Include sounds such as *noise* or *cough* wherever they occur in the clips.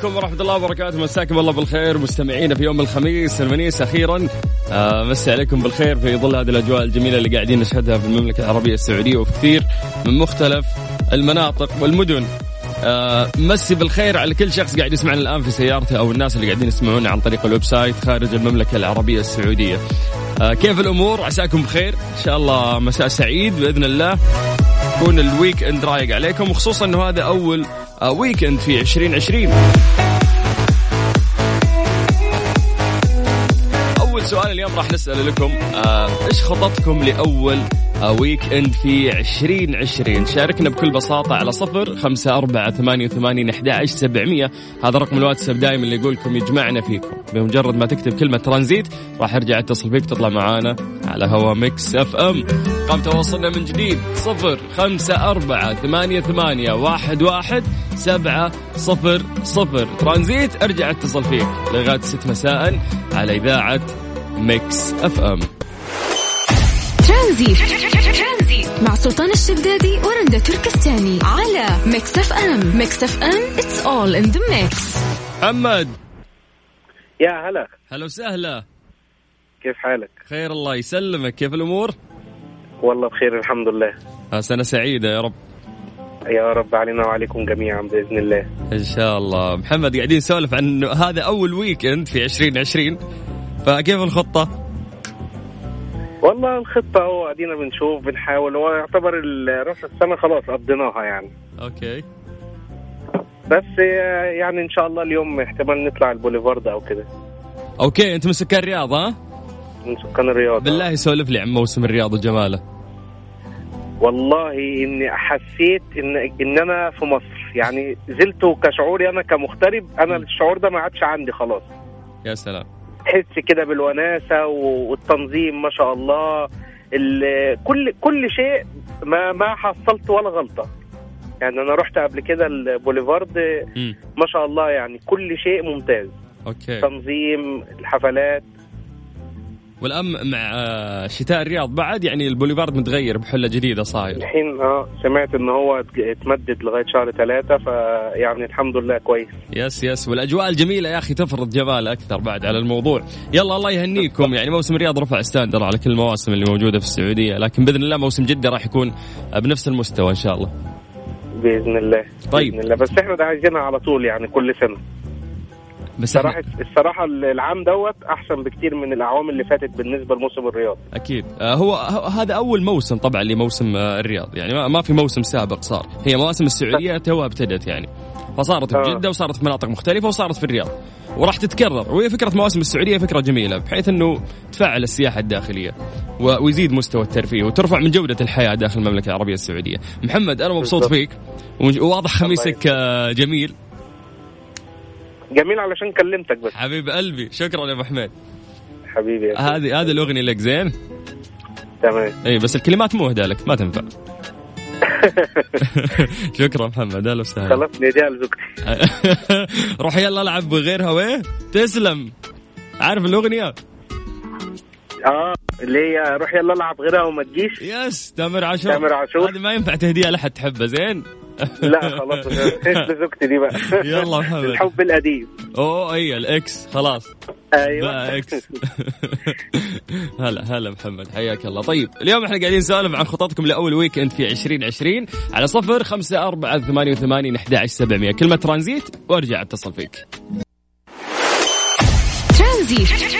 عليكم ورحمة الله وبركاته. مساكم الله بالخير مستمعينا في يوم الخميس الونيس أخيرا. آه مسي عليكم بالخير في ظل هذه الأجواء الجميلة اللي قاعدين نشهدها في المملكة العربية السعودية وفي كثير من مختلف المناطق والمدن. آه مسي بالخير على كل شخص قاعد يسمعنا الآن في سيارته أو الناس اللي قاعدين يسمعونا عن طريق ال website خارج المملكة العربية السعودية. آه كيف الأمور؟ عساكم بخير. إن شاء الله مساء سعيد بإذن الله. يكون ال weekend رايق عليكم وخصوصا إنه هذا أول weekend في 2020 سؤال اليوم راح نسأل لكم آه، إيش خططكم لأول weekend في 2020 شاركنا بكل بساطة على صفر خمسة أربعة ثمانية وثمانين أحد سبعمية. هذا رقم الواتساب دائما اللي يقولكم يجمعنا فيكم. بمجرد ما تكتب كلمة ترانزيت راح ارجع اتصل فيك تطلع معانا على هوا Mix FM. رقم تواصلنا من جديد صفر خمسة أربعة ثمانية ثمانية واحد واحد سبعة صفر صفر. ترانزيت ارجع اتصل فيك. لغاية ست مساء على إذاعة Mix FM. Tranzit. مع سلطان الشدادي ورندا تركستاني على Mix FM. Mix FM it's all in the mix محمد يا هلا. هلا وسهلا. كيف حالك؟ خير الله يسلمك. كيف الأمور؟ والله بخير الحمد لله. سنة سعيدة يا رب. يا رب علينا وعليكم جميعا بإذن الله. إن شاء الله. محمد قاعدين نسولف عن هذا أول weekend في 2020 فكيف الخطة؟ والله الخطة هو أدينا بنشوف بنحاول. هو يعتبر راس السنة خلاص قضيناها يعني. okay. بس يعني إن شاء الله اليوم احتمال نطلع البوليفارد أو كده. okay أنت من سكان الرياض ها؟ من سكان الرياض. بالله سولف لي عن موسم الرياض وجماله. والله إني حسيت ان إن أنا في مصر. يعني زلت كشعوري أنا كمغترب أنا الشعور ده ما عادش عندي خلاص. يا سلام. تحس كده بالوناسة والتنظيم ما شاء الله. ال- كل كل شيء ما ما حصلت ولا غلطة. يعني أنا رحت قبل كده البوليفارد ما شاء الله يعني كل شيء ممتاز. Okay. تنظيم الحفلات والان مع آه، شتاء الرياض بعد يعني البوليفارد متغير بحلة جديدة صاير. الحين آه سمعت ان هو اتمدد لغاية شهر ثلاثة فيعني الحمد لله كويس. yes yes. والأجواء الجميلة يا أخي تفرض جمال أكثر بعد على الموضوع. يلا الله يهنيكم. يعني موسم الرياض رفع standard على كل المواسم اللي موجودة في السعودية لكن بإذن الله موسم جدة راح يكون بنفس المستوى إن شاء الله. بإذن الله طيب. باذن الله. بس إحنا ده عايزينها على طول يعني كل سنة. بس الصراحة الصراحة العام دوت أحسن بكتير من الاعوام اللي فاتت بالنسبة لموسم الرياض. أكيد. آه، هو هذا أول موسم طبعا لموسم آه، الرياض. يعني ما- في موسم سابق صار. هي مواسم السعودية توها ابتدت يعني. فصارت في آه. جدة وصارت في مناطق مختلفة وصارت في الرياض. وراح تتكرر. وهي فكرة مواسم السعودية فكرة جميلة بحيث إنه تفعل السياحة الداخلية ويزيد مستوى الترفيه وترفع من جودة الحياة داخل المملكة العربية السعودية. محمد أنا مبسوط. فيك. وواضح خميسك جميل. جميل علشان كلمتك بس. حبيب قلبي شكرا يا أبو حميد. حبيبي. هذه هذه الأغنية لك زين؟ تمام. إي بس الكلمات مو لك ما تنفع. *laughs* شكرا محمد أهلا وسهلا. نديها لزوجتي *laughs* روح يلا العب بغيرها وين؟ تسلم. عارف الأغنية؟ آه. اللي هي روح يلا العب غيرها وما تجيش. yes تامر عاشور. تامر عاشور. هذه ما ينفع تهديها لحد تحبه زين؟ لا خلاص *laughs* لزوجتي دي بقى؟ يلا محمد. *laughs* الحب القديم أوه أي ال ex. خلاص. أيوه. لا ex. *laughs* هلا هلا محمد حياك الله. طيب اليوم إحنا قاعدين نسولف عن خططكم لأول weekend في 2020 على صفر خمسة أربعة ثمانية وثمانين أحد عشر سبعمية. كلمة ترانزيت وأرجع أتصل فيك. ترانزيت.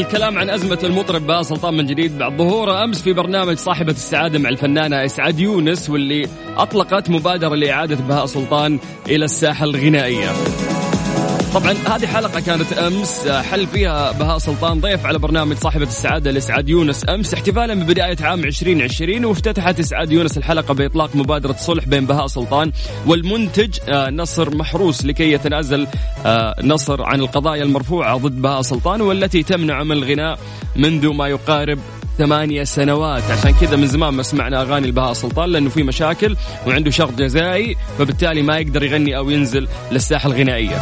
الكلام عن أزمة المطرب بهاء سلطان من جديد بعد ظهوره أمس في برنامج صاحبة السعادة مع الفنانة إسعاد يونس واللي أطلقت مبادرة لإعادة بهاء سلطان إلى الساحة الغنائية. طبعا هذه حلقة كانت أمس حل فيها بهاء سلطان ضيف على برنامج صاحبة السعادة لإسعاد يونس. أمس احتفالا ببداية عام 2020 وافتتحت إسعاد يونس الحلقة بإطلاق مبادرة صلح بين بهاء سلطان والمنتج آه، نصر محروس لكي يتنازل آه، نصر عن القضايا المرفوعة ضد بهاء سلطان والتي تمنع من الغناء منذ ما يقارب ثمانية سنوات. عشان كذا من زمان ما سمعنا أغاني البهاء سلطان لأنه في مشاكل وعنده شرط جزائي فبالتالي ما يقدر يغني أو ينزل للساحة الغنائية.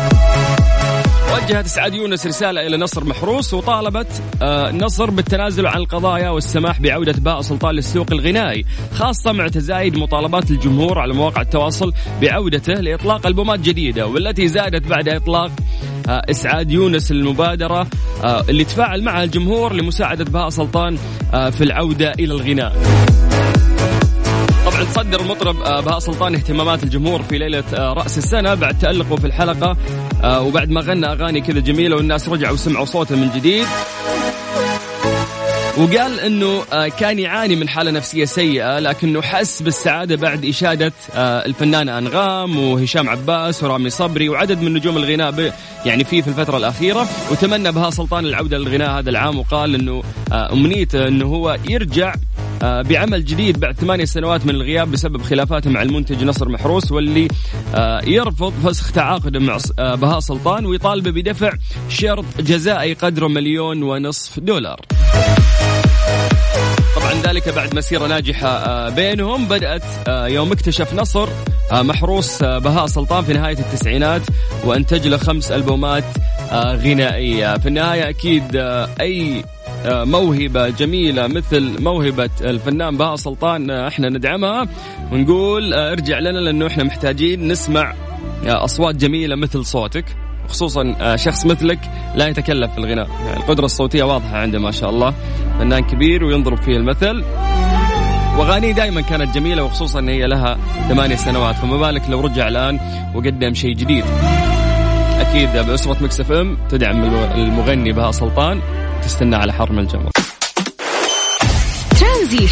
وجهت سعاد يونس رسالة إلى نصر محروس وطالبت آه، نصر بالتنازل عن القضايا والسماح بعودة باء سلطان للسوق الغنائي خاصة مع تزايد مطالبات الجمهور على مواقع التواصل بعودته لإطلاق ألبومات جديدة والتي زادت بعد إطلاق آه، إسعاد يونس المبادرة آه، اللي تفاعل معها الجمهور لمساعدة بهاء سلطان في العودة إلى الغناء. طبعا تصدر المطرب بهاء سلطان اهتمامات الجمهور في ليلة رأس السنة بعد تألقه في الحلقة آه، وبعد ما غنى أغاني كذا جميلة والناس رجعوا سمعوا صوته من جديد. وقال إنه آه، كان يعاني من حالة نفسية سيئة لكنه حس بالسعادة بعد إشادة آه، الفنانة أنغام وهشام عباس ورامي صبري وعدد من نجوم الغناء يعني فيه في الفترة الأخيرة وتمنى بها سلطان العودة للغناء هذا العام وقال إنه أمنيته إنه هو يرجع آه، بعمل جديد بعد ثمانية سنوات من الغياب بسبب خلافاته مع المنتج نصر محروس واللي آه، يرفض فسخ تعاقده مع آه، بهاء سلطان ويطالبه بدفع شرط جزائي قدره مليون ونصف دولار. طبعا ذلك بعد مسيرة ناجحة بينهم بدأت يوم اكتشف نصر محروس بهاء سلطان في نهاية التسعينات وأنتج له خمس ألبومات غنائية. في النهاية أكيد أي آه، موهبة جميلة مثل موهبة الفنان بهاء سلطان آه، إحنا ندعمها ونقول آه، ارجع لنا لأنه إحنا محتاجين نسمع أصوات جميلة مثل صوتك. خصوصا شخص مثلك لا يتكلف في الغناء. يعني القدرة الصوتية واضحة عنده ما شاء الله. فنان كبير وينضرب فيه المثل. وأغانيه دائما كانت جميلة وخصوصا ان هي لها ثمانية سنوات. فما بالك لو رجع الآن وقدم شيء جديد. أكيد بأسرة Mix FM تدعم المغني بهاء سلطان. تستنى على أحر من الجمر ترانزيت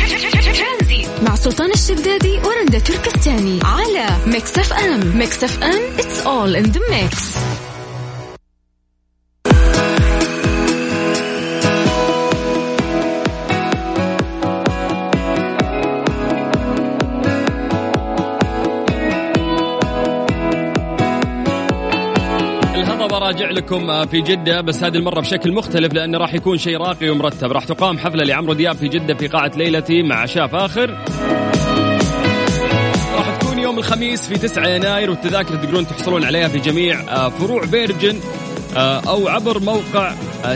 مع سلطان الشدادي ورندا تركستاني على Mix FM. Mix FM it's all in the mix. راجع لكم في جدة بس هذه المرة بشكل مختلف لأنه راح يكون شيء راقي ومرتب. راح تقام حفلة لعمرو دياب في جدة في قاعة ليلتي مع عشاء فاخر راح تكون يوم الخميس في 9 يناير والتذاكر تقدرون تحصلون عليها في جميع آه، فروع Virgin آه، أو عبر موقع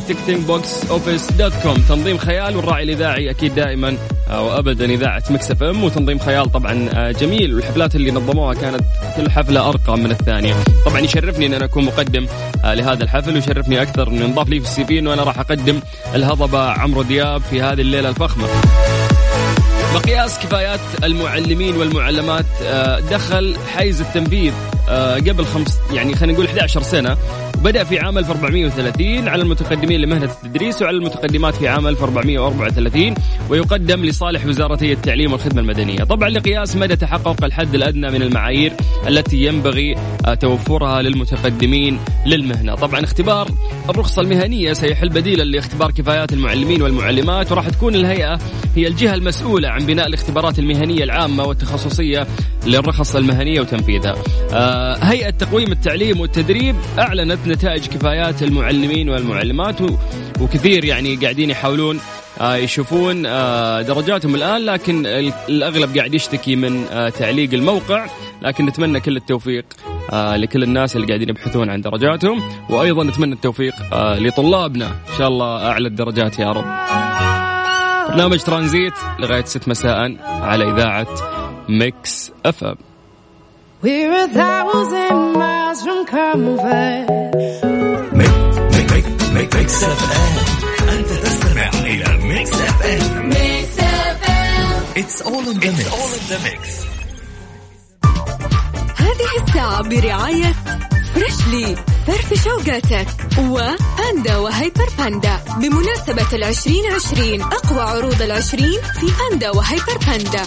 ticketing box office dot com تنظيم خيال والراعي الإذاعي أكيد دائما آه، وابدا إذاعة Mix FM وتنظيم خيال طبعا آه، جميل. والحفلات اللي نظموها كانت كل حفلة أرقى من الثانية. طبعا يشرفني إن أنا أكون مقدم لهذا الحفل ويشرفني أكثر انه ينضاف لي في السي في إنه أنا راح أقدم الهضبة عمرو دياب في هذه الليلة الفخمة. مقياس كفايات المعلمين والمعلمات دخل حيز التنفيذ قبل خمس يعني خلينا نقول 11 سنة بدأ في عام 1430 على المتقدمين لمهنة التدريس وعلى المتقدمات في عام 1434 ويقدم لصالح وزارتي التعليم والخدمة المدنية. طبعا لقياس مدى تحقق الحد الأدنى من المعايير التي ينبغي آه، توفرها للمتقدمين للمهنة. طبعا اختبار الرخصة المهنية سيحل بديلا لاختبار كفايات المعلمين والمعلمات وراح تكون الهيئة هي الجهة المسؤولة عن بناء الاختبارات المهنية العامة والتخصصية للرخص المهنية وتنفيذها. آه، هيئة تقويم التعليم والتدريب أعلنت نتائج كفايات المعلمين والمعلمات وكثير يعني قاعدين يحاولون آه، يشوفون آه، درجاتهم الآن لكن الأغلب قاعد يشتكي من آه، تعليق الموقع لكن نتمنى كل التوفيق لكل الناس اللي قاعدين يبحثون عن درجاتهم وأيضا نتمنى التوفيق لطلابنا إن شاء الله أعلى الدرجات يا رب. برنامج ترانزيت لغاية 6 مساء على إذاعة Mix FM. We're a thousand miles from comfort. Mix FM. أنت تستمع إلى Mix FM. Mix FM. It's all in the mix. It's all in the mix. هذه الساعة برعاية Freshly فرفش أوقاتك وباندا وهيبر باندا بمناسبة العشرين عشرين أقوى عروض العشرين في باندا وهيبر باندا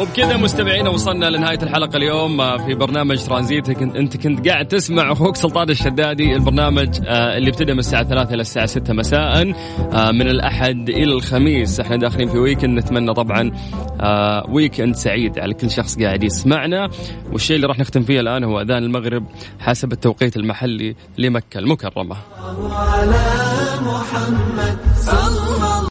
وبكذا مستمعينا وصلنا لنهاية الحلقة اليوم. آه، في برنامج ترانزيت انت كنت قاعد تسمع *laughs* أخوك سلطان الشدادي البرنامج آه، اللي ابتدى من الساعة 3 إلى الساعة 6 مساء. آه، من الأحد إلى الخميس. إحنا داخلين في ويكند نتمنى طبعا ويكند سعيد على كل شخص قاعد يسمعنا. والشيء اللي راح نختم فيه الآن هو أذان المغرب حسب التوقيت المحلي لمكة المكرمة. على محمد صلى